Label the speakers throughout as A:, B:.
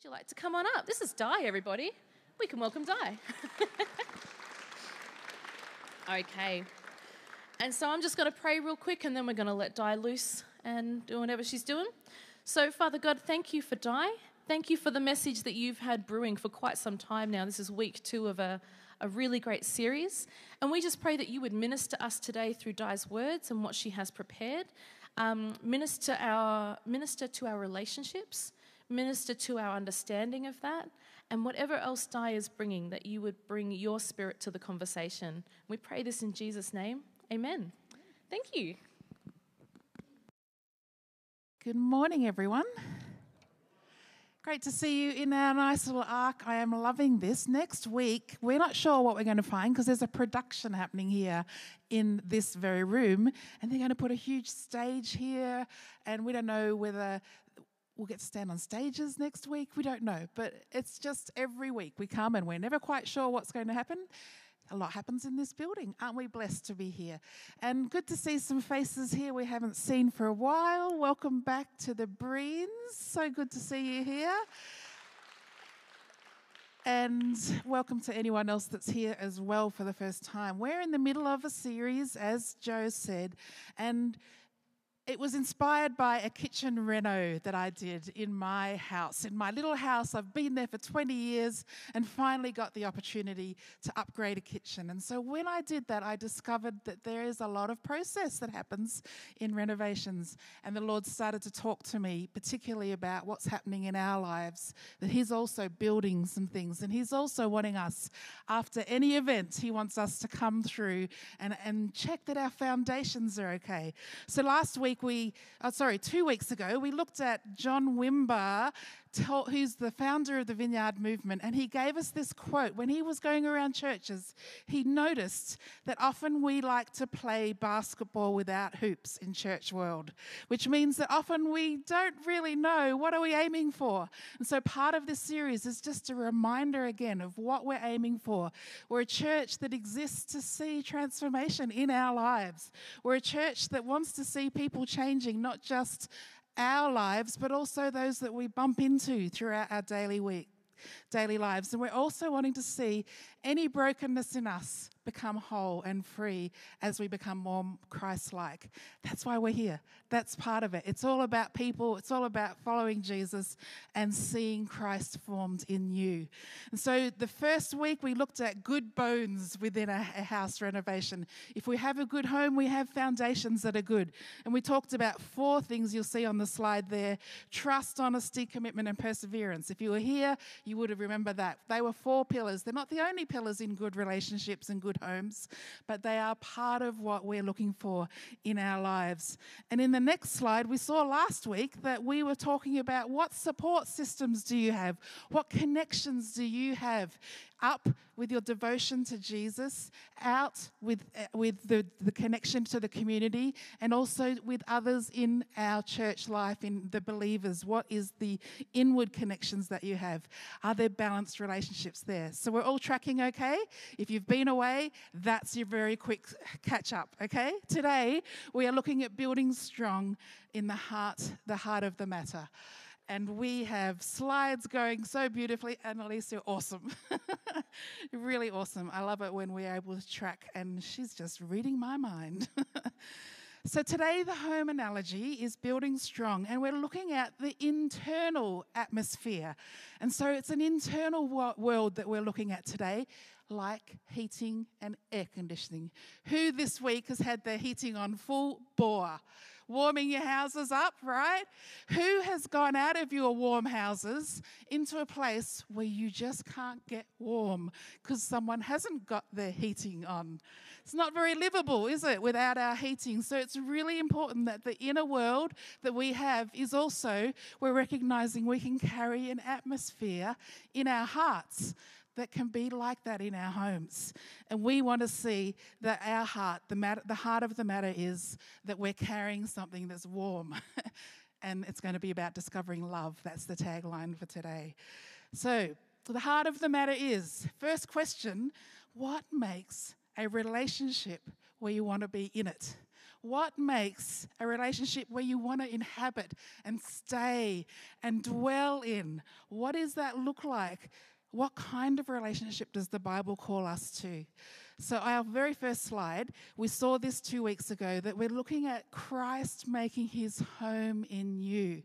A: Would you like to come on up? This is Di, everybody. We can welcome Di. okay. And so I'm just going to pray real quick and then we're going to let Di loose and do whatever she's doing. So, Father God, thank you for Di. Thank you for the message that you've had brewing for quite some time now. This is week two of a, a really great series. And we just pray that you would minister us today through Di's words and what she has prepared. Um, minister, our, minister to our relationships minister to our understanding of that, and whatever else Di is bringing, that you would bring your spirit to the conversation. We pray this in Jesus' name. Amen. Thank you.
B: Good morning, everyone. Great to see you in our nice little ark. I am loving this. Next week, we're not sure what we're going to find because there's a production happening here in this very room, and they're going to put a huge stage here, and we don't know whether we'll get to stand on stages next week. We don't know. But it's just every week we come and we're never quite sure what's going to happen. A lot happens in this building. Aren't we blessed to be here? And good to see some faces here we haven't seen for a while. Welcome back to the Breens. So good to see you here. And welcome to anyone else that's here as well for the first time. We're in the middle of a series, as Joe said, and it was inspired by a kitchen reno that I did in my house, in my little house. I've been there for 20 years and finally got the opportunity to upgrade a kitchen. And so when I did that, I discovered that there is a lot of process that happens in renovations. And the Lord started to talk to me, particularly about what's happening in our lives, that He's also building some things. And He's also wanting us, after any event, He wants us to come through and, and check that our foundations are okay. So last week, week we, oh, sorry, two weeks ago, we looked at John Wimber, who's the founder of the Vineyard Movement, and he gave us this quote. When he was going around churches, he noticed that often we like to play basketball without hoops in church world, which means that often we don't really know what are we aiming for. And so part of this series is just a reminder again of what we're aiming for. We're a church that exists to see transformation in our lives. We're a church that wants to see people changing, not just our lives, but also those that we bump into throughout our daily week, daily lives. And we're also wanting to see any brokenness in us become whole and free as we become more Christ like. That's why we're here. That's part of it. It's all about people, it's all about following Jesus and seeing Christ formed in you. And so the first week we looked at good bones within a, a house renovation. If we have a good home, we have foundations that are good. And we talked about four things you'll see on the slide there trust, honesty, commitment, and perseverance. If you were here, you would have remembered that. They were four pillars. They're not the only pillars in good relationships and good homes, but they are part of what we're looking for in our lives. And in the next slide, we saw last week that we were talking about what support systems do you have? What connections do you have? Up with your devotion to Jesus, out with, uh, with the, the connection to the community, and also with others in our church life, in the believers. What is the inward connections that you have? Are there balanced relationships there? So we're all tracking okay. If you've been away, that's your very quick catch up, okay? Today, we are looking at building strong in the heart, the heart of the matter and we have slides going so beautifully. Annalise, you're awesome. really awesome. I love it when we're able to track, and she's just reading my mind. so, today, the home analogy is building strong, and we're looking at the internal atmosphere. And so, it's an internal world that we're looking at today like heating and air conditioning. Who this week has had their heating on full bore? Warming your houses up, right? Who has gone out of your warm houses into a place where you just can't get warm because someone hasn't got their heating on? It's not very livable, is it, without our heating? So it's really important that the inner world that we have is also, we're recognizing we can carry an atmosphere in our hearts that can be like that in our homes. And we want to see that our heart, the, matter, the heart of the matter is that we're carrying something that's warm. and it's going to be about discovering love. That's the tagline for today. So, the heart of the matter is first question what makes a relationship where you want to be in it? What makes a relationship where you want to inhabit and stay and dwell in? What does that look like? What kind of relationship does the Bible call us to? So, our very first slide, we saw this two weeks ago that we're looking at Christ making his home in you.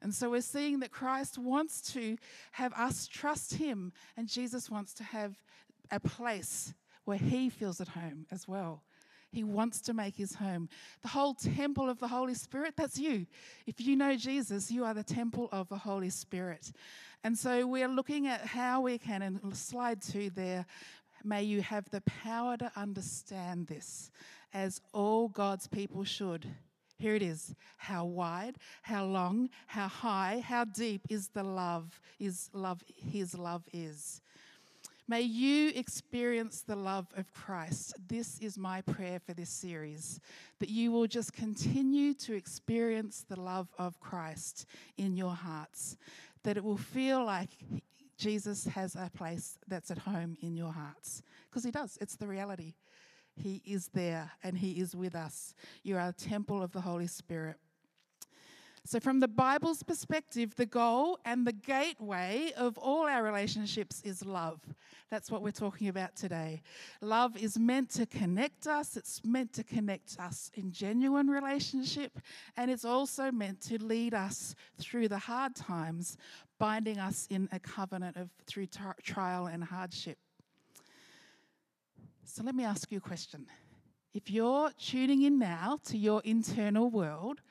B: And so, we're seeing that Christ wants to have us trust him, and Jesus wants to have a place where he feels at home as well. He wants to make his home. The whole temple of the Holy Spirit, that's you. If you know Jesus, you are the temple of the Holy Spirit. And so we're looking at how we can, and slide two there, may you have the power to understand this as all God's people should. Here it is. How wide, how long, how high, how deep is the love, is love, his love is. May you experience the love of Christ. This is my prayer for this series that you will just continue to experience the love of Christ in your hearts, that it will feel like Jesus has a place that's at home in your hearts. Because He does, it's the reality. He is there and He is with us. You are a temple of the Holy Spirit. So, from the Bible's perspective, the goal and the gateway of all our relationships is love. That's what we're talking about today. Love is meant to connect us, it's meant to connect us in genuine relationship, and it's also meant to lead us through the hard times, binding us in a covenant of through trial and hardship. So, let me ask you a question. If you're tuning in now to your internal world,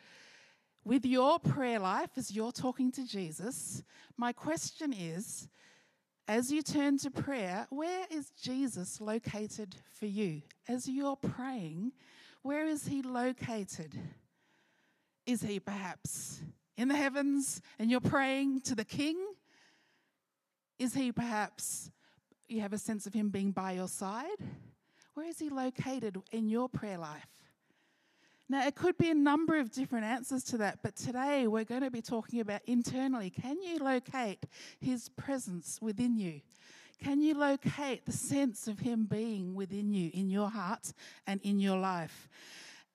B: with your prayer life, as you're talking to Jesus, my question is as you turn to prayer, where is Jesus located for you? As you're praying, where is he located? Is he perhaps in the heavens and you're praying to the King? Is he perhaps, you have a sense of him being by your side? Where is he located in your prayer life? Now, it could be a number of different answers to that, but today we're going to be talking about internally. Can you locate His presence within you? Can you locate the sense of Him being within you, in your heart and in your life?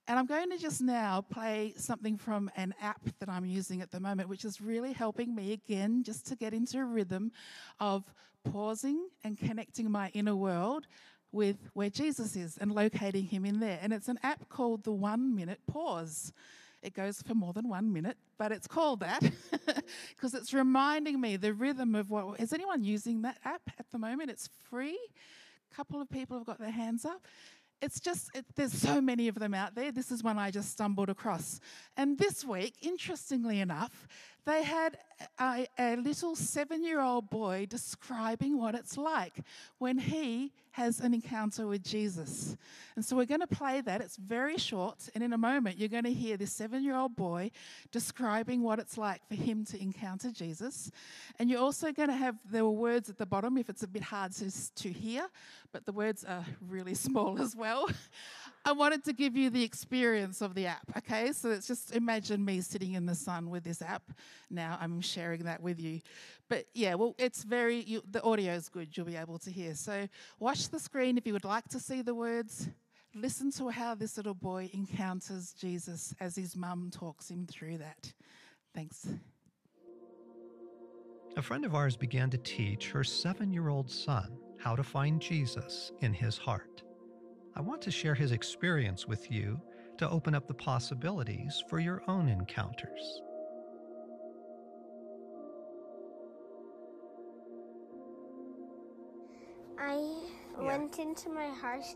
B: And I'm going to just now play something from an app that I'm using at the moment, which is really helping me again just to get into a rhythm of pausing and connecting my inner world with where Jesus is and locating him in there. And it's an app called the One Minute Pause. It goes for more than one minute, but it's called that because it's reminding me the rhythm of what. Is anyone using that app at the moment? It's free. A couple of people have got their hands up. It's just, it, there's so many of them out there. This is one I just stumbled across. And this week, interestingly enough, they had a, a little seven year old boy describing what it's like when he has an encounter with Jesus. And so we're going to play that. It's very short. And in a moment, you're going to hear this seven year old boy describing what it's like for him to encounter Jesus. And you're also going to have the words at the bottom if it's a bit hard to, to hear, but the words are really small as well. I wanted to give you the experience of the app, okay? So it's just imagine me sitting in the sun with this app. Now I'm sharing that with you. But yeah, well, it's very, you, the audio is good, you'll be able to hear. So watch the screen if you would like to see the words. Listen to how this little boy encounters Jesus as his mum talks him through that. Thanks.
C: A friend of ours began to teach her seven year old son how to find Jesus in his heart. I want to share his experience with you to open up the possibilities for your own encounters.
D: I
E: Yeah.
D: went into my house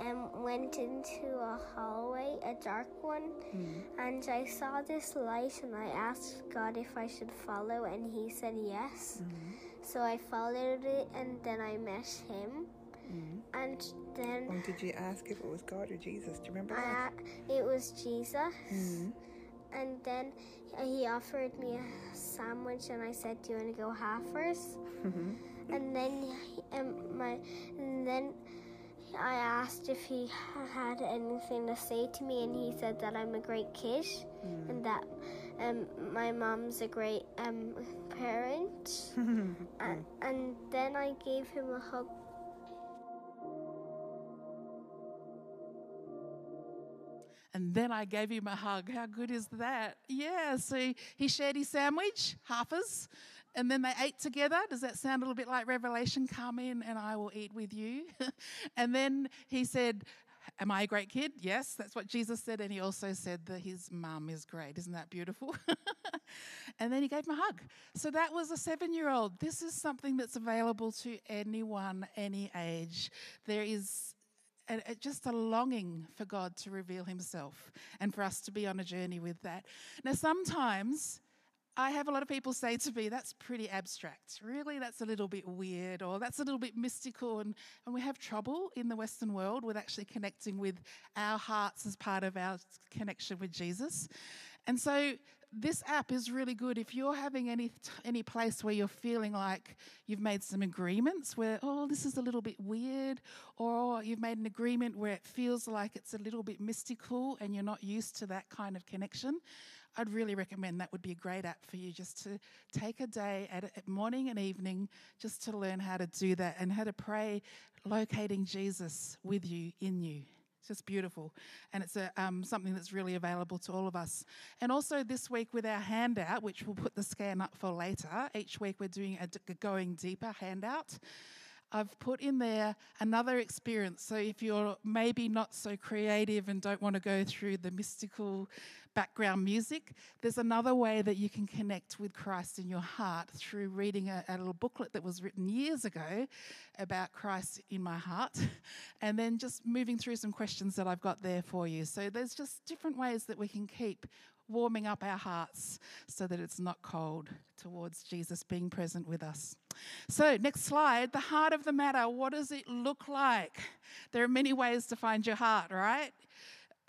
D: and went into a hallway, a dark one, hmm. and I saw this light and I asked God if I should follow and he said yes. Mm-hmm. So I followed it and then I met him. And then
E: did you ask if it was God or Jesus? Do you remember
D: I,
E: that?
D: it was Jesus. And then he offered me a sandwich, and I said, "Do you want to go half 1st And then, he- um, my, and then I asked if he had anything to say to me, and he said that I'm a great kid, and that um, my mom's a great um, parent. and, and then I gave him a hug.
B: And then I gave him a hug. How good is that? Yeah, so he shared his sandwich, halfers, and then they ate together. Does that sound a little bit like Revelation? Come in and I will eat with you. and then he said, Am I a great kid? Yes, that's what Jesus said. And he also said that his mum is great. Isn't that beautiful? and then he gave him a hug. So that was a seven year old. This is something that's available to anyone, any age. There is a, a, uh, just a longing for God to reveal himself and for us to be on a journey with that. Now, sometimes I have a lot of people say to me, that's pretty abstract. Really, that's a little bit weird or that's a little bit mystical. And, and we have trouble in the Western world with actually connecting with our hearts as part of our connection with Jesus. And so this app is really good if you're having any any place where you're feeling like you've made some agreements where oh this is a little bit weird or you've made an agreement where it feels like it's a little bit mystical and you're not used to that kind of connection I'd really recommend that would be a great app for you just to take a day at, at morning and evening just to learn how to do that and how to pray locating Jesus with you in you it's just beautiful. And it's a, um, something that's really available to all of us. And also this week with our handout, which we'll put the scan up for later, each week we're doing a Going Deeper handout. I've put in there another experience. So if you're maybe not so creative and don't want to go through the mystical background music, there's another way that you can connect with Christ in your heart through reading a, a little booklet that was written years ago about Christ in my heart, and then just moving through some questions that I've got there for you. So there's just different ways that we can keep warming up our hearts so that it's not cold towards Jesus being present with us. So, next slide the heart of the matter. What does it look like? There are many ways to find your heart, right?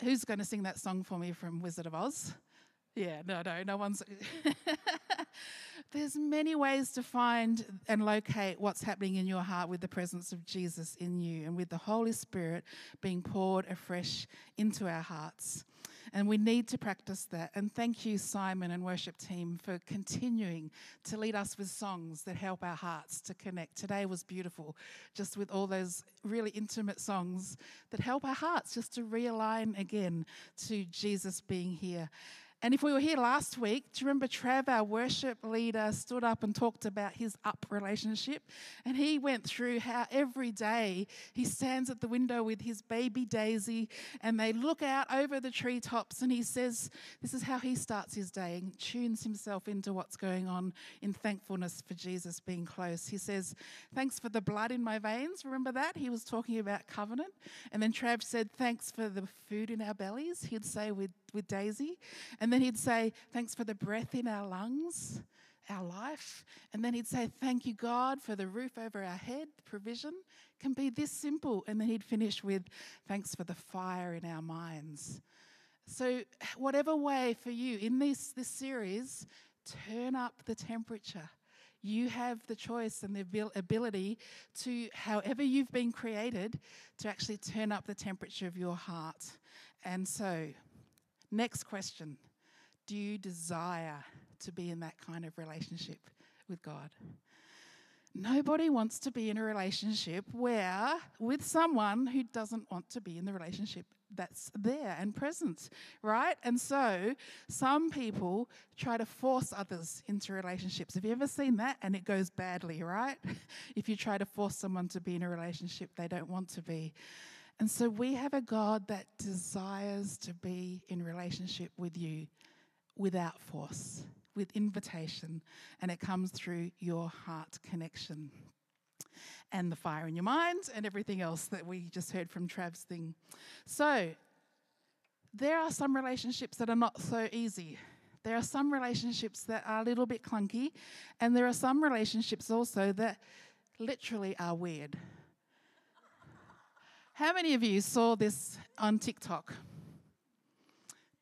B: Who's going to sing that song for me from Wizard of Oz? Yeah, no, no, no one's. There's many ways to find and locate what's happening in your heart with the presence of Jesus in you and with the Holy Spirit being poured afresh into our hearts. And we need to practice that. And thank you, Simon and worship team, for continuing to lead us with songs that help our hearts to connect. Today was beautiful, just with all those really intimate songs that help our hearts just to realign again to Jesus being here. And if we were here last week, do you remember Trav, our worship leader, stood up and talked about his up relationship? And he went through how every day he stands at the window with his baby Daisy and they look out over the treetops and he says, This is how he starts his day and tunes himself into what's going on in thankfulness for Jesus being close. He says, Thanks for the blood in my veins. Remember that? He was talking about covenant. And then Trav said, Thanks for the food in our bellies. He'd say with with Daisy. And then he'd say, Thanks for the breath in our lungs, our life. And then he'd say, Thank you, God, for the roof over our head, provision. Can be this simple. And then he'd finish with, Thanks for the fire in our minds. So, whatever way for you in this, this series, turn up the temperature. You have the choice and the ability to, however you've been created, to actually turn up the temperature of your heart. And so, Next question Do you desire to be in that kind of relationship with God? Nobody wants to be in a relationship where, with someone who doesn't want to be in the relationship that's there and present, right? And so some people try to force others into relationships. Have you ever seen that? And it goes badly, right? if you try to force someone to be in a relationship they don't want to be. And so we have a God that desires to be in relationship with you without force, with invitation, and it comes through your heart connection and the fire in your mind and everything else that we just heard from Trav's thing. So, there are some relationships that are not so easy. There are some relationships that are a little bit clunky, and there are some relationships also that literally are weird. How many of you saw this on TikTok?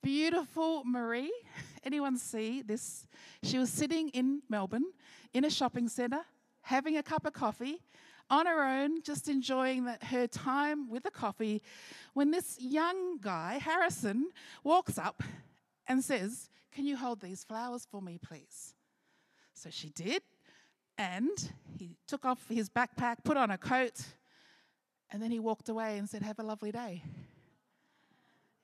B: Beautiful Marie. Anyone see this? She was sitting in Melbourne in a shopping centre, having a cup of coffee on her own, just enjoying the, her time with the coffee, when this young guy, Harrison, walks up and says, Can you hold these flowers for me, please? So she did, and he took off his backpack, put on a coat, and then he walked away and said, Have a lovely day.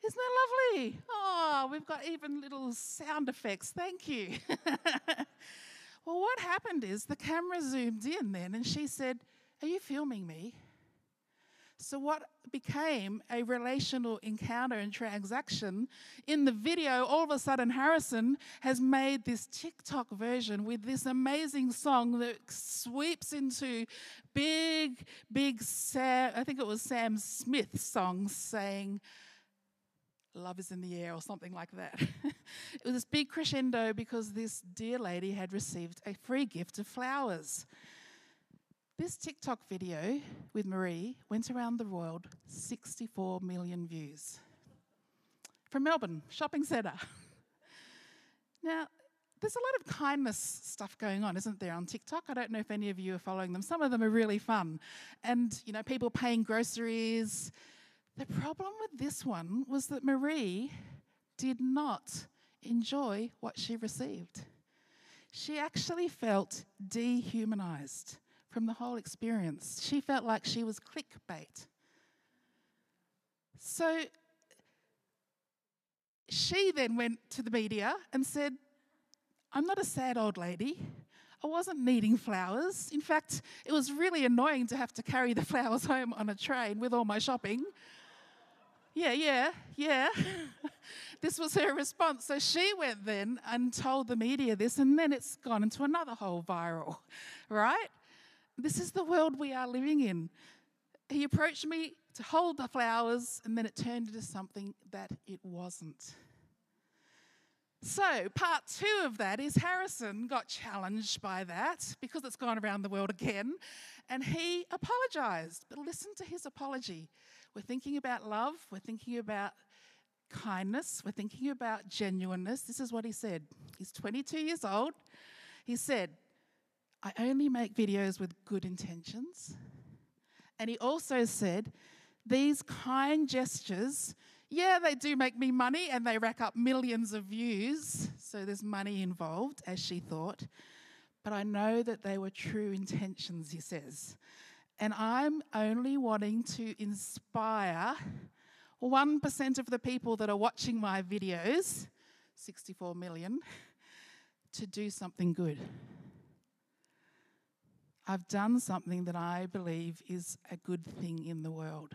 B: Isn't that lovely? Oh, we've got even little sound effects. Thank you. well, what happened is the camera zoomed in then and she said, Are you filming me? So, what became a relational encounter and transaction in the video, all of a sudden, Harrison has made this TikTok version with this amazing song that sweeps into big, big Sam, I think it was Sam Smith song saying, Love is in the air, or something like that. it was this big crescendo because this dear lady had received a free gift of flowers. This TikTok video with Marie went around the world 64 million views. From Melbourne, shopping centre. now, there's a lot of kindness stuff going on, isn't there, on TikTok? I don't know if any of you are following them. Some of them are really fun. And, you know, people paying groceries. The problem with this one was that Marie did not enjoy what she received. She actually felt dehumanized from the whole experience. She felt like she was clickbait. So she then went to the media and said, I'm not a sad old lady. I wasn't needing flowers. In fact, it was really annoying to have to carry the flowers home on a train with all my shopping. Yeah, yeah, yeah. this was her response. So she went then and told the media this, and then it's gone into another whole viral, right? This is the world we are living in. He approached me to hold the flowers, and then it turned into something that it wasn't. So, part two of that is Harrison got challenged by that because it's gone around the world again, and he apologized. But listen to his apology. We're thinking about love, we're thinking about kindness, we're thinking about genuineness. This is what he said. He's 22 years old. He said, I only make videos with good intentions. And he also said, These kind gestures, yeah, they do make me money and they rack up millions of views. So there's money involved, as she thought. But I know that they were true intentions, he says. And I'm only wanting to inspire 1% of the people that are watching my videos, 64 million, to do something good. I've done something that I believe is a good thing in the world.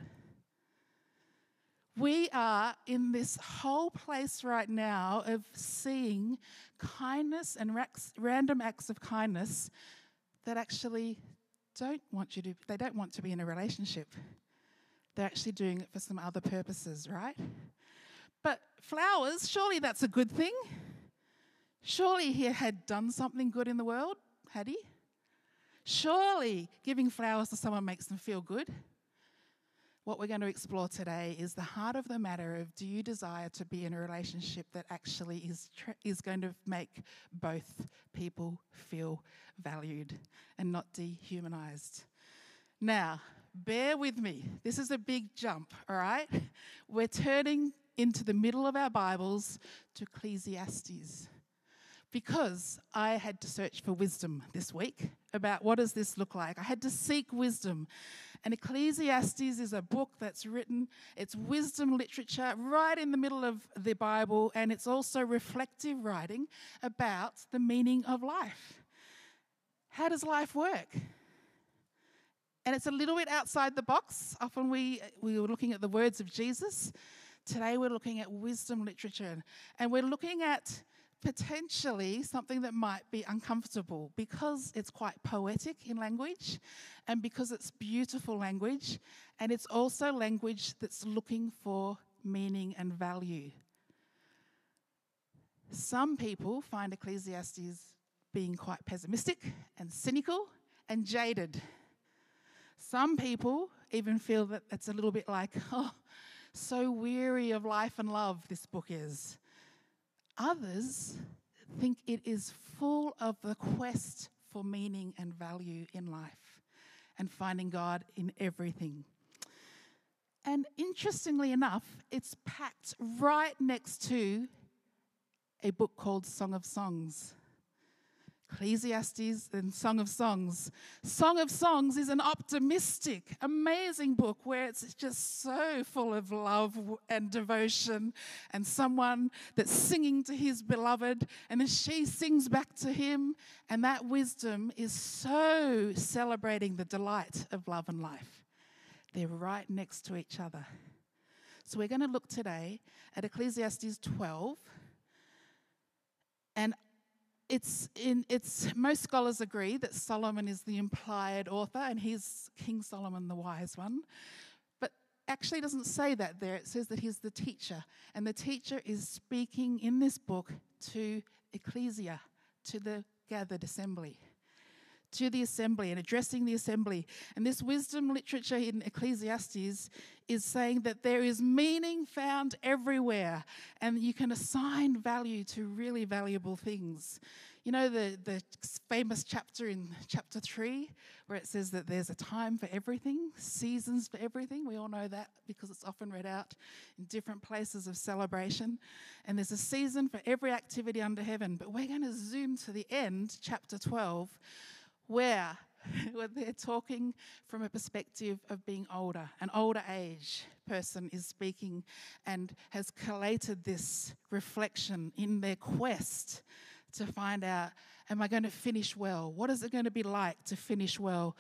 B: We are in this whole place right now of seeing kindness and random acts of kindness that actually don't want you to, they don't want to be in a relationship. They're actually doing it for some other purposes, right? But flowers, surely that's a good thing. Surely he had done something good in the world, had he? Surely giving flowers to someone makes them feel good. What we're going to explore today is the heart of the matter of do you desire to be in a relationship that actually is, is going to make both people feel valued and not dehumanized? Now, bear with me. This is a big jump, all right? We're turning into the middle of our Bibles to Ecclesiastes because I had to search for wisdom this week about what does this look like. I had to seek wisdom. And Ecclesiastes is a book that's written, it's wisdom literature right in the middle of the Bible, and it's also reflective writing about the meaning of life. How does life work? And it's a little bit outside the box. Often we, we were looking at the words of Jesus. Today we're looking at wisdom literature. And we're looking at potentially something that might be uncomfortable because it's quite poetic in language and because it's beautiful language and it's also language that's looking for meaning and value. Some people find Ecclesiastes being quite pessimistic and cynical and jaded. Some people even feel that it's a little bit like, oh, so weary of life and love, this book is. Others think it is full of the quest for meaning and value in life and finding God in everything. And interestingly enough, it's packed right next to a book called Song of Songs. Ecclesiastes and Song of Songs. Song of Songs is an optimistic, amazing book where it's just so full of love and devotion and someone that's singing to his beloved and then she sings back to him. And that wisdom is so celebrating the delight of love and life. They're right next to each other. So we're going to look today at Ecclesiastes 12. And it's in it's most scholars agree that Solomon is the implied author and he's King Solomon the wise one. But actually doesn't say that there. It says that he's the teacher. And the teacher is speaking in this book to ecclesia, to the gathered assembly to the assembly and addressing the assembly. And this wisdom literature in Ecclesiastes is saying that there is meaning found everywhere and you can assign value to really valuable things. You know, the, the famous chapter in chapter three where it says that there's a time for everything, seasons for everything. We all know that because it's often read out in different places of celebration. And there's a season for every activity under heaven. But we're going to zoom to the end, chapter 12 where they're talking from a perspective of being older, an older age person is speaking and has collated this reflection in their quest to find out am I going to finish well? What is it going to be like to finish well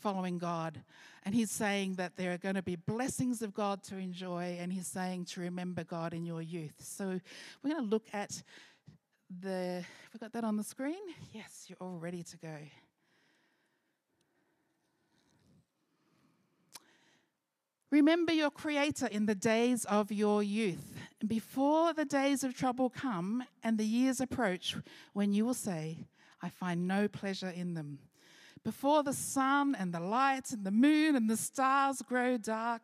B: following God? And he's saying that there are going to be blessings of God to enjoy, and he's saying to remember God in your youth. So we're going to look at the. We got that on the screen? Yes, you're all ready to go. Remember your Creator in the days of your youth, before the days of trouble come and the years approach when you will say, I find no pleasure in them before the sun and the light and the moon and the stars grow dark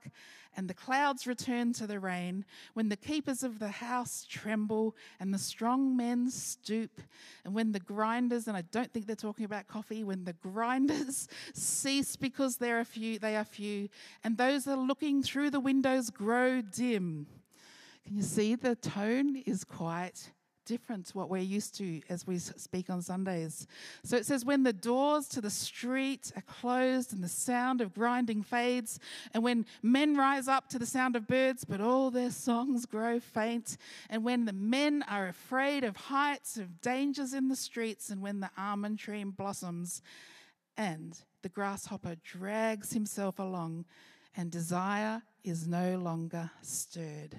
B: and the clouds return to the rain, when the keepers of the house tremble and the strong men stoop, and when the grinders, and I don't think they're talking about coffee, when the grinders cease because they are few, they are few, and those that are looking through the windows grow dim. Can you see the tone is quite different to what we're used to as we speak on Sundays. So it says, When the doors to the street are closed and the sound of grinding fades, and when men rise up to the sound of birds, but all their songs grow faint, and when the men are afraid of heights, of dangers in the streets, and when the almond tree blossoms, and the grasshopper drags himself along, and desire is no longer stirred.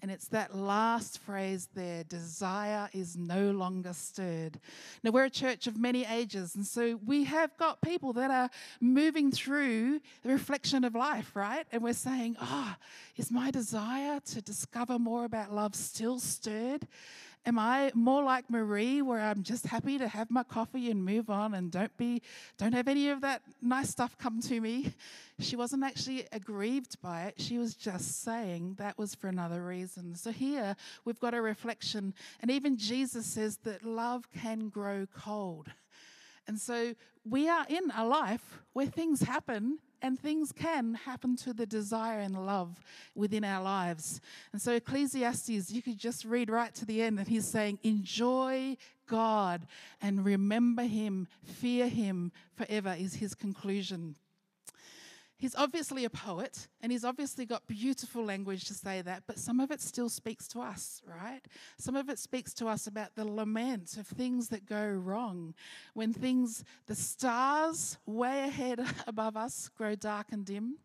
B: And it's that last phrase there desire is no longer stirred. Now, we're a church of many ages, and so we have got people that are moving through the reflection of life, right? And we're saying, ah, oh, is my desire to discover more about love still stirred? Am I more like Marie, where I'm just happy to have my coffee and move on and don't be, don't have any of that nice stuff come to me? She wasn't actually aggrieved by it. She was just saying that was for another reason. So here we've got a reflection, and even Jesus says that love can grow cold. And so we are in a life where things happen and things can happen to the desire and love within our lives. And so, Ecclesiastes, you could just read right to the end, and he's saying, Enjoy God and remember Him, fear Him forever, is his conclusion. He's obviously a poet and he's obviously got beautiful language to say that, but some of it still speaks to us, right? Some of it speaks to us about the lament of things that go wrong. When things, the stars way ahead above us grow dark and dim,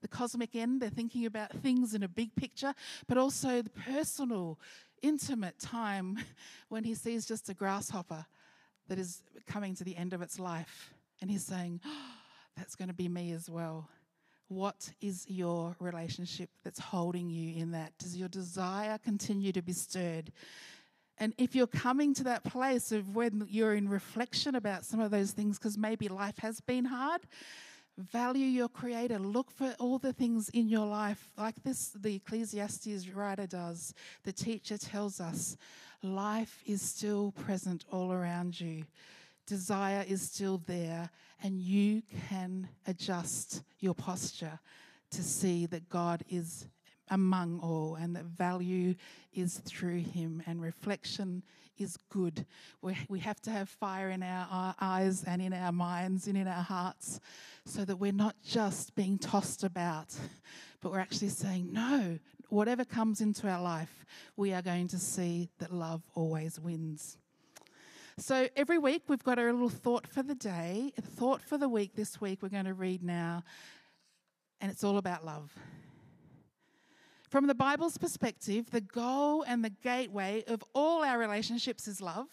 B: the cosmic end, they're thinking about things in a big picture, but also the personal, intimate time when he sees just a grasshopper that is coming to the end of its life. And he's saying, oh, that's going to be me as well. What is your relationship that's holding you in that? Does your desire continue to be stirred? And if you're coming to that place of when you're in reflection about some of those things, because maybe life has been hard, value your creator look for all the things in your life like this the ecclesiastes writer does the teacher tells us life is still present all around you desire is still there, and you can adjust your posture to see that God is among all and that value is through Him and reflection is good. We, we have to have fire in our eyes and in our minds and in our hearts so that we're not just being tossed about, but we're actually saying, no, whatever comes into our life, we are going to see that love always wins. So every week we've got a little thought for the day, a thought for the week this week we're going to read now, and it's all about love. From the Bible's perspective, the goal and the gateway of all our relationships is love.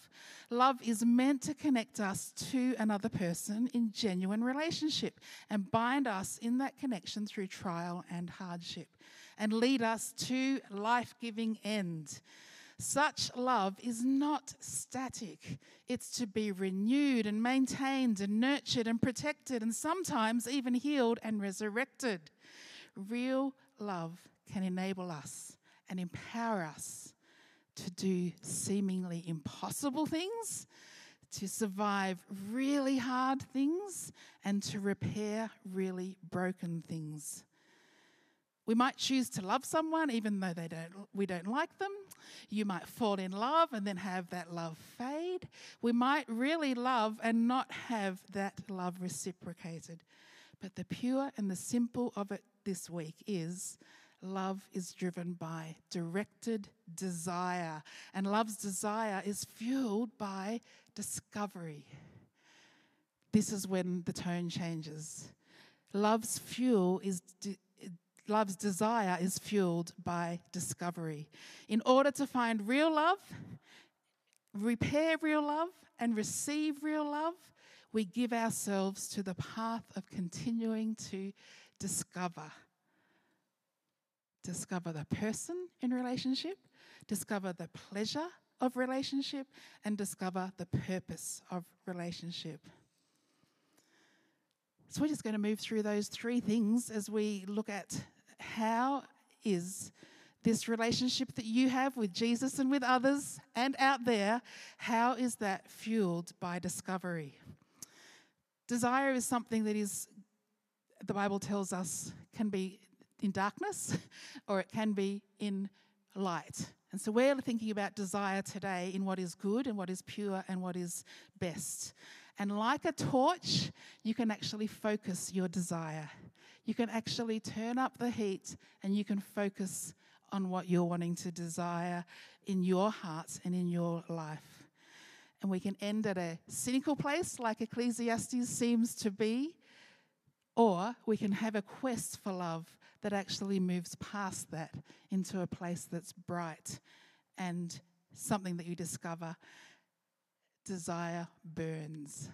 B: Love is meant to connect us to another person in genuine relationship and bind us in that connection through trial and hardship and lead us to life giving end. Such love is not static. It's to be renewed and maintained and nurtured and protected and sometimes even healed and resurrected. Real love can enable us and empower us to do seemingly impossible things, to survive really hard things, and to repair really broken things. We might choose to love someone even though they don't, we don't like them. You might fall in love and then have that love fade. We might really love and not have that love reciprocated. But the pure and the simple of it this week is love is driven by directed desire, and love's desire is fueled by discovery. This is when the tone changes. Love's fuel is. Love's desire is fueled by discovery. In order to find real love, repair real love, and receive real love, we give ourselves to the path of continuing to discover discover the person in relationship, discover the pleasure of relationship, and discover the purpose of relationship. So we're just going to move through those three things as we look at how is this relationship that you have with Jesus and with others and out there, how is that fueled by discovery? Desire is something that is, the Bible tells us, can be in darkness or it can be in light. And so we're thinking about desire today in what is good and what is pure and what is best. And like a torch, you can actually focus your desire. You can actually turn up the heat and you can focus on what you're wanting to desire in your heart and in your life. And we can end at a cynical place like Ecclesiastes seems to be, or we can have a quest for love that actually moves past that into a place that's bright and something that you discover desire burns.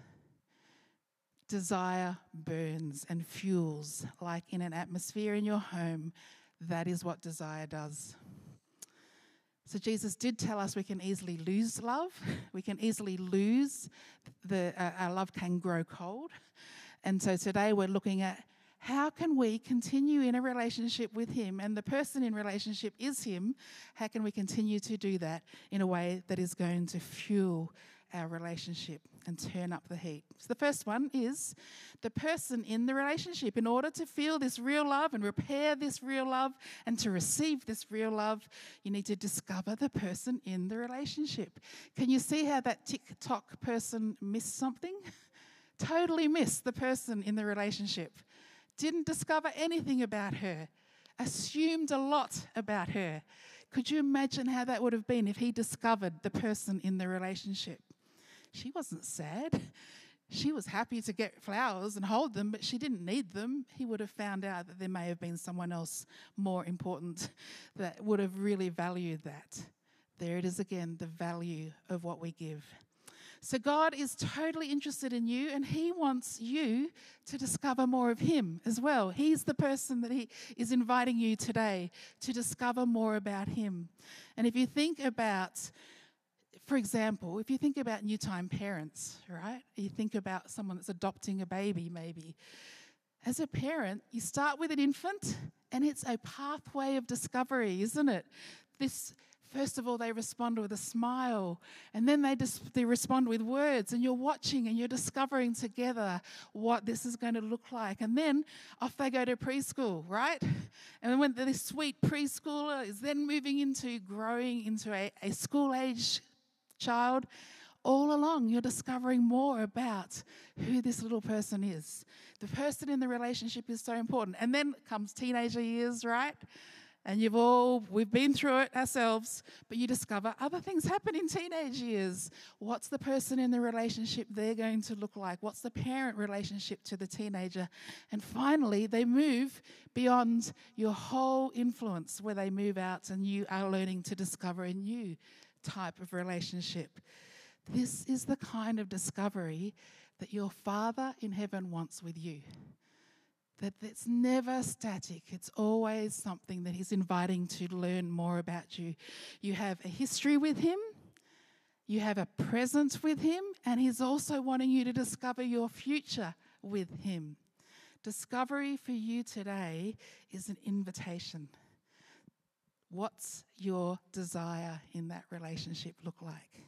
B: Desire burns and fuels, like in an atmosphere in your home. That is what desire does. So Jesus did tell us we can easily lose love. We can easily lose the uh, our love can grow cold. And so today we're looking at how can we continue in a relationship with Him and the person in relationship is Him? How can we continue to do that in a way that is going to fuel our relationship and turn up the heat? So, the first one is the person in the relationship. In order to feel this real love and repair this real love and to receive this real love, you need to discover the person in the relationship. Can you see how that TikTok person missed something? totally missed the person in the relationship didn't discover anything about her, assumed a lot about her. Could you imagine how that would have been if he discovered the person in the relationship? She wasn't sad. She was happy to get flowers and hold them, but she didn't need them. He would have found out that there may have been someone else more important that would have really valued that. There it is again the value of what we give. So God is totally interested in you and He wants you to discover more of Him as well. He's the person that He is inviting you today to discover more about Him. And if you think about, for example, if you think about new time parents, right? You think about someone that's adopting a baby, maybe. As a parent, you start with an infant and it's a pathway of discovery, isn't it? This First of all, they respond with a smile, and then they, dis- they respond with words, and you're watching and you're discovering together what this is going to look like. And then off they go to preschool, right? And when this sweet preschooler is then moving into growing into a, a school age child, all along you're discovering more about who this little person is. The person in the relationship is so important. And then comes teenager years, right? And you've all, we've been through it ourselves, but you discover other things happen in teenage years. What's the person in the relationship they're going to look like? What's the parent relationship to the teenager? And finally, they move beyond your whole influence, where they move out and you are learning to discover a new type of relationship. This is the kind of discovery that your Father in heaven wants with you. That it's never static, it's always something that He's inviting to learn more about you. You have a history with Him, you have a present with Him, and He's also wanting you to discover your future with Him. Discovery for you today is an invitation. What's your desire in that relationship look like?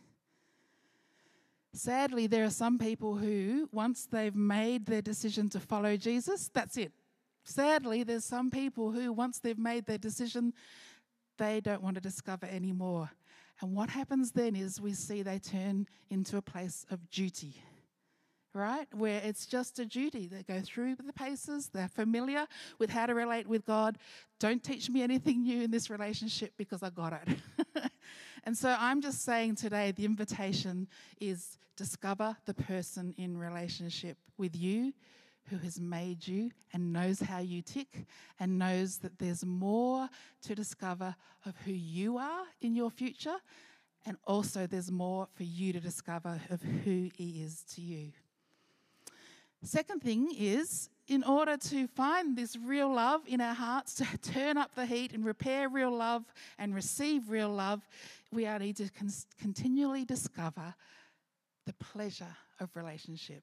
B: Sadly, there are some people who, once they've made their decision to follow Jesus, that's it. Sadly, there's some people who, once they've made their decision, they don't want to discover anymore. And what happens then is we see they turn into a place of duty, right? Where it's just a duty. They go through the paces, they're familiar with how to relate with God. Don't teach me anything new in this relationship because I got it. And so I'm just saying today the invitation is discover the person in relationship with you who has made you and knows how you tick and knows that there's more to discover of who you are in your future. And also, there's more for you to discover of who He is to you. Second thing is, in order to find this real love in our hearts, to turn up the heat and repair real love and receive real love, we are need to con- continually discover the pleasure of relationship.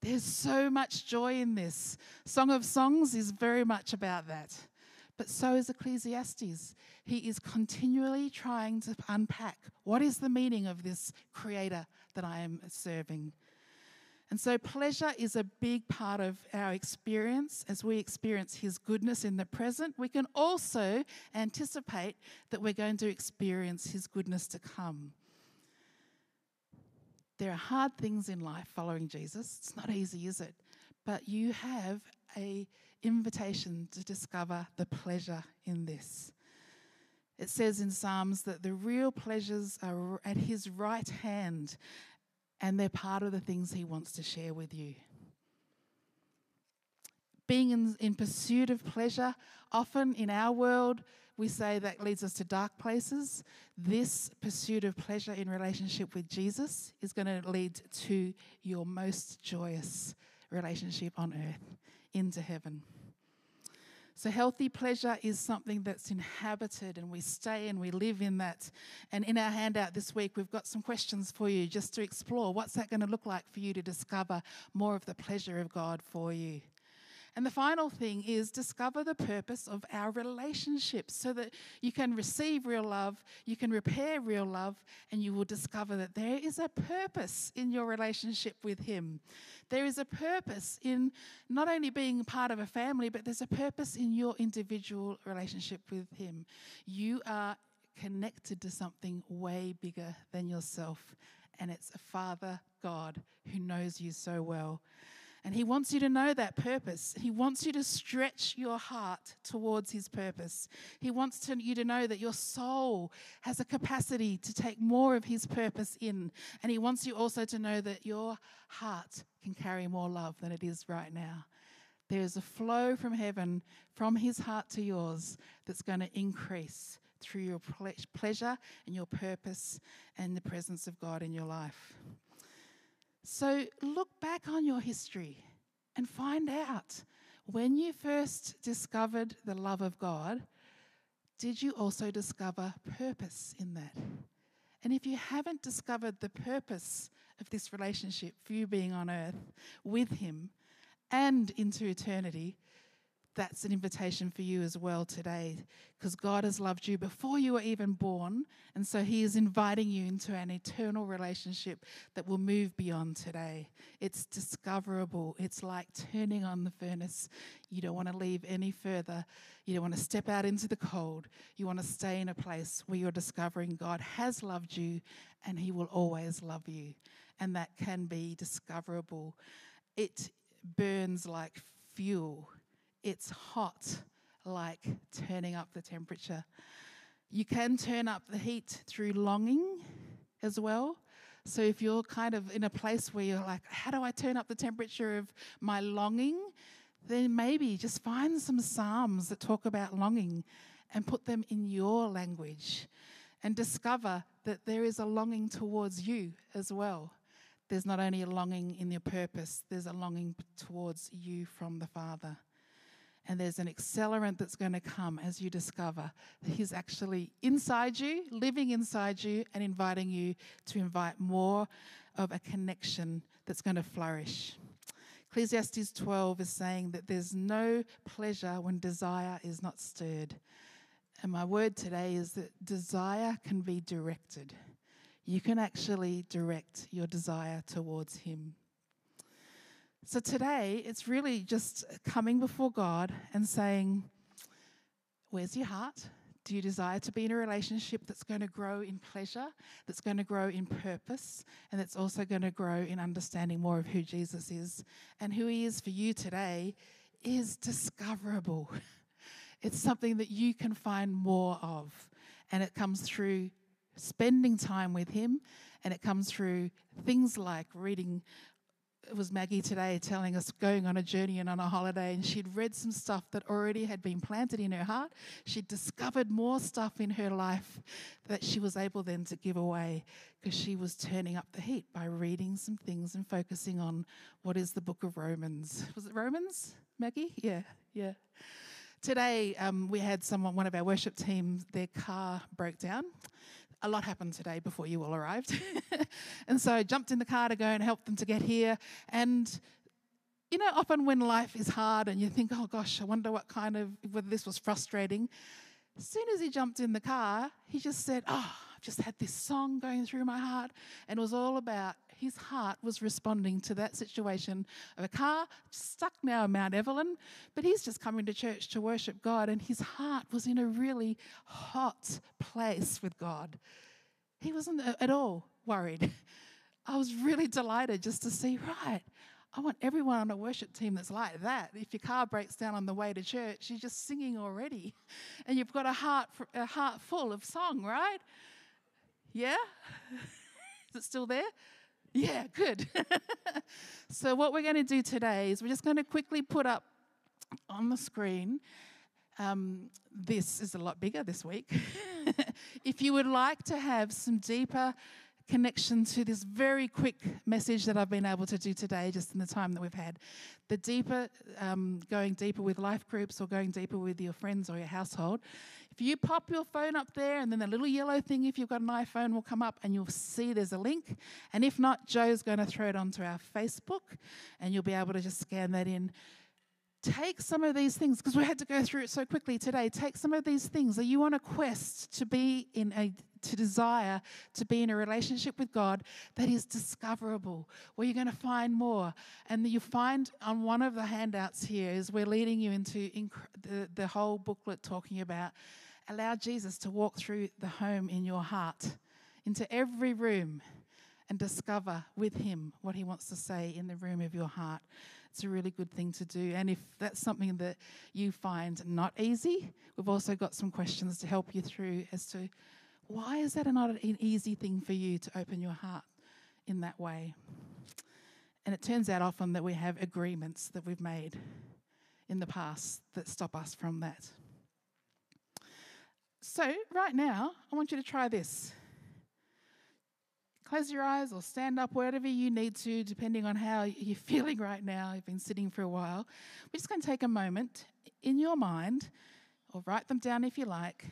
B: There's so much joy in this. Song of Songs is very much about that. But so is Ecclesiastes. He is continually trying to unpack what is the meaning of this creator that I am serving. And so, pleasure is a big part of our experience as we experience His goodness in the present. We can also anticipate that we're going to experience His goodness to come. There are hard things in life following Jesus. It's not easy, is it? But you have a invitation to discover the pleasure in this. It says in Psalms that the real pleasures are at his right hand and they're part of the things He wants to share with you. Being in, in pursuit of pleasure, often in our world, we say that leads us to dark places. This pursuit of pleasure in relationship with Jesus is going to lead to your most joyous relationship on earth into heaven. So, healthy pleasure is something that's inhabited and we stay and we live in that. And in our handout this week, we've got some questions for you just to explore. What's that going to look like for you to discover more of the pleasure of God for you? And the final thing is discover the purpose of our relationships so that you can receive real love, you can repair real love, and you will discover that there is a purpose in your relationship with Him. There is a purpose in not only being part of a family, but there's a purpose in your individual relationship with Him. You are connected to something way bigger than yourself, and it's a Father God who knows you so well. And He wants you to know that purpose. He wants you to stretch your heart towards His purpose. He wants to, you to know that your soul has a capacity to take more of His purpose in. And He wants you also to know that your heart can carry more love than it is right now. There is a flow from heaven, from His heart to yours, that's going to increase through your pleasure and your purpose and the presence of God in your life. So look back on your history and find out when you first discovered the love of God, did you also discover purpose in that? And if you haven't discovered the purpose of this relationship for you being on earth with Him and into eternity, that's an invitation for you as well today because God has loved you before you were even born. And so He is inviting you into an eternal relationship that will move beyond today. It's discoverable. It's like turning on the furnace. You don't want to leave any further. You don't want to step out into the cold. You want to stay in a place where you're discovering God has loved you and He will always love you. And that can be discoverable. It burns like fuel it's hot, like turning up the temperature. You can turn up the heat through longing as well. So if you're kind of in a place where you're like, how do I turn up the temperature of my longing? Then maybe just find some Psalms that talk about longing and put them in your language and discover that there is a longing towards you as well. There's not only a longing in your purpose, there's a longing towards you from the Father. And there's an accelerant that's going to come as you discover that He's actually inside you, living inside you, and inviting you to invite more of a connection that's going to flourish. Ecclesiastes 12 is saying that there's no pleasure when desire is not stirred. And my word today is that desire can be directed. You can actually direct your desire towards Him. So today, it's really just coming before God and saying, Where's your heart? Do you desire to be in a relationship that's going to grow in pleasure, that's going to grow in purpose, and that's also going to grow in understanding more of who Jesus is? And who he is for you today is discoverable. It's something that you can find more of. And it comes through spending time with him, and it comes through things like reading it was Maggie today telling us going on a journey and on a holiday, and she'd read some stuff that already had been planted in her heart. She'd discovered more stuff in her life that she was able then to give away because she was turning up the heat by reading some things and focusing on what is the book of Romans. Was it Romans, Maggie? Yeah, yeah. Today, um, we had someone, one of our worship team, their car broke down a lot happened today before you all arrived. and so I jumped in the car to go and help them to get here. And you know, often when life is hard and you think, oh gosh, I wonder what kind of, whether this was frustrating. As soon as he jumped in the car, he just said, oh, I've just had this song going through my heart. And it was all about his heart was responding to that situation of a car stuck now in Mount Evelyn, but he's just coming to church to worship God, and his heart was in a really hot place with God. He wasn't at all worried. I was really delighted just to see, right, I want everyone on a worship team that's like that. If your car breaks down on the way to church, you're just singing already. And you've got a heart, a heart full of song, right? Yeah? Is it still there? Yeah, good. so, what we're going to do today is we're just going to quickly put up on the screen. Um, this is a lot bigger this week. if you would like to have some deeper connection to this very quick message that I've been able to do today, just in the time that we've had. The deeper, um, going deeper with life groups or going deeper with your friends or your household. If you pop your phone up there, and then the little yellow thing, if you've got an iPhone, will come up and you'll see there's a link. And if not, Joe's going to throw it onto our Facebook, and you'll be able to just scan that in. Take some of these things because we had to go through it so quickly today. Take some of these things. Are you on a quest to be in a to desire to be in a relationship with god that is discoverable where you're going to find more? And you find on one of the handouts here is we're leading you into the, the whole booklet talking about allow jesus to walk through the home in your heart into every room and discover with him what he wants to say in the room of your heart it's a really good thing to do. And if that's something that you find not easy, we've also got some questions to help you through as to why is that not an easy thing for you to open your heart in that way? And it turns out often that we have agreements that we've made in the past that stop us from that. So, right now, I want you to try this close your eyes or stand up, wherever you need to, depending on how you're feeling right now. You've been sitting for a while. We're just going to take a moment in your mind, or write them down if you like.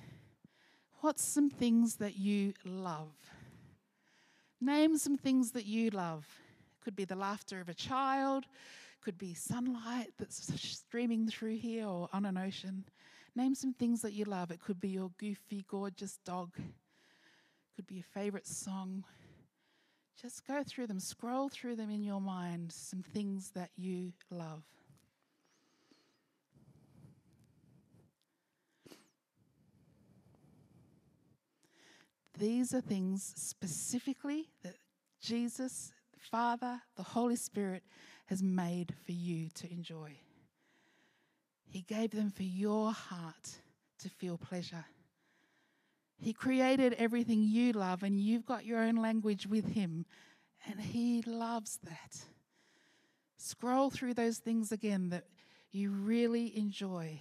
B: What's some things that you love? Name some things that you love. It Could be the laughter of a child, could be sunlight that's streaming through here or on an ocean. Name some things that you love. It could be your goofy, gorgeous dog, could be your favorite song. Just go through them, scroll through them in your mind, some things that you love. These are things specifically that Jesus, Father, the Holy Spirit has made for you to enjoy. He gave them for your heart to feel pleasure. He created everything you love, and you've got your own language with Him, and He loves that. Scroll through those things again that you really enjoy.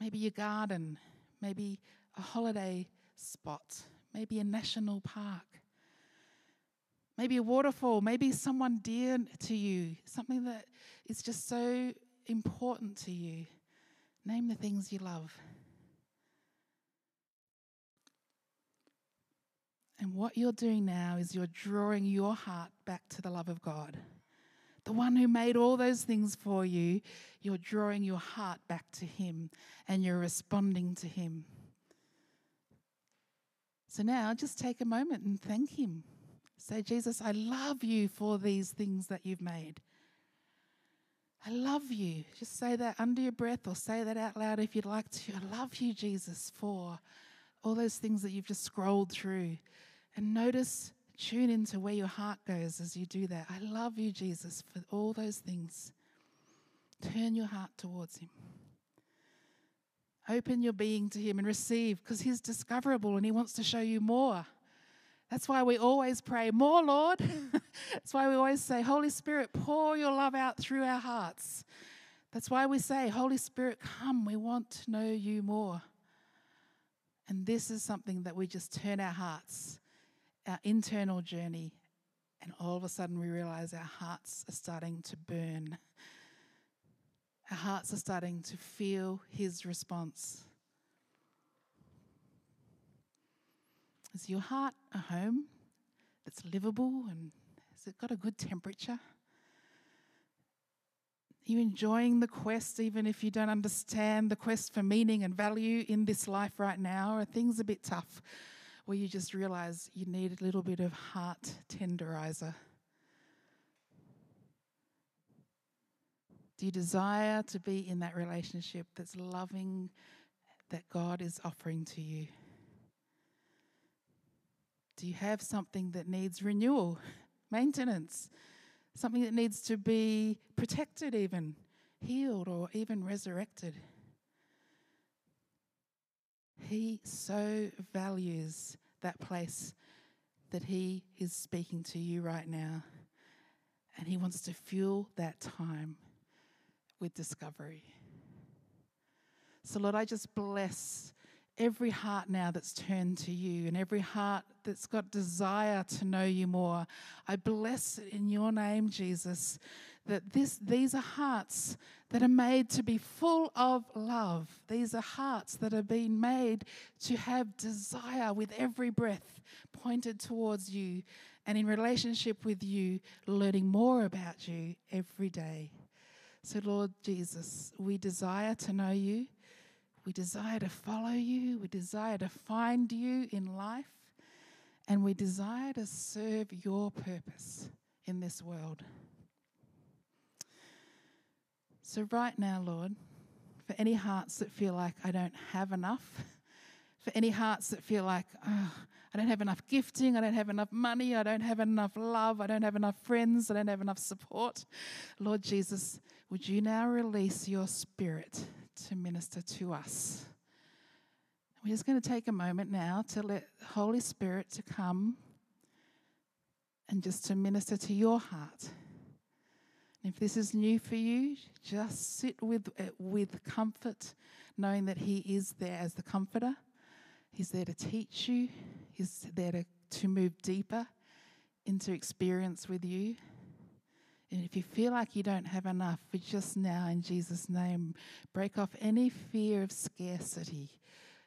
B: Maybe your garden, maybe a holiday spot, maybe a national park, maybe a waterfall, maybe someone dear to you, something that is just so important to you. Name the things you love. And what you're doing now is you're drawing your heart back to the love of God. The one who made all those things for you, you're drawing your heart back to Him and you're responding to Him. So now just take a moment and thank Him. Say, Jesus, I love you for these things that you've made. I love you. Just say that under your breath or say that out loud if you'd like to. I love you, Jesus, for all those things that you've just scrolled through. And notice, tune into where your heart goes as you do that. I love you, Jesus, for all those things. Turn your heart towards Him. Open your being to Him and receive because He's discoverable and He wants to show you more. That's why we always pray, More, Lord. That's why we always say, Holy Spirit, pour your love out through our hearts. That's why we say, Holy Spirit, come. We want to know you more. And this is something that we just turn our hearts, our internal journey, and all of a sudden we realize our hearts are starting to burn. Our hearts are starting to feel His response. Is your heart a home that's livable and has it got a good temperature? Are you enjoying the quest even if you don't understand the quest for meaning and value in this life right now? Are things a bit tough where you just realize you need a little bit of heart tenderizer? Do you desire to be in that relationship that's loving that God is offering to you? Do you have something that needs renewal, maintenance, something that needs to be protected, even healed, or even resurrected? He so values that place that He is speaking to you right now. And He wants to fuel that time with discovery. So, Lord, I just bless every heart now that's turned to you and every heart that's got desire to know you more. I bless it in your name, Jesus, that this, these are hearts that are made to be full of love. These are hearts that are being made to have desire with every breath pointed towards you and in relationship with you, learning more about you every day. So, Lord Jesus, we desire to know you. We desire to follow you. We desire to find you in life. And we desire to serve your purpose in this world. So, right now, Lord, for any hearts that feel like I don't have enough, for any hearts that feel like, oh, I don't have enough gifting, I don't have enough money, I don't have enough love, I don't have enough friends, I don't have enough support, Lord Jesus, would you now release your spirit to minister to us? We're just going to take a moment now to let the Holy Spirit to come and just to minister to your heart. And if this is new for you, just sit with it with comfort, knowing that He is there as the comforter. He's there to teach you. He's there to, to move deeper into experience with you. And if you feel like you don't have enough, just now, in Jesus' name, break off any fear of scarcity,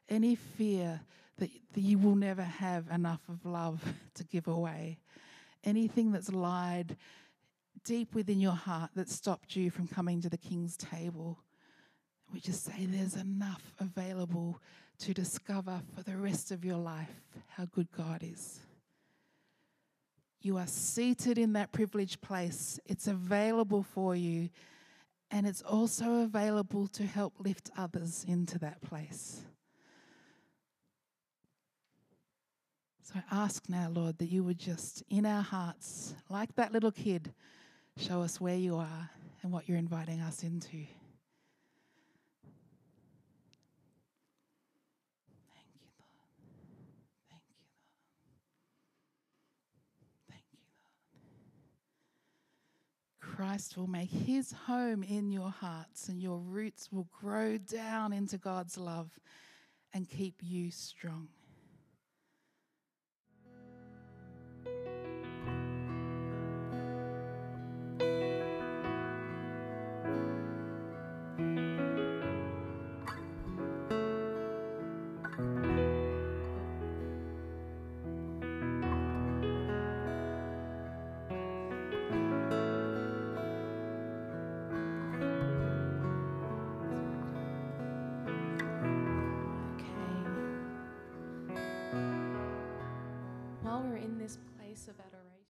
B: any fear that, that you will never have enough of love to give away, anything that's lied deep within your heart that stopped you from coming to the King's table. We just say there's enough available to discover for the rest of your life how good God is. You are seated in that privileged place, it's available for you, and it's also available to help lift others into that place. So I ask now, Lord, that you would just, in our hearts, like that little kid, show us where you are and what you're inviting us into. Thank you, Lord. Thank you, Lord. Thank you, Lord. Christ will make his home in your hearts, and your roots will grow down into God's love and keep you strong.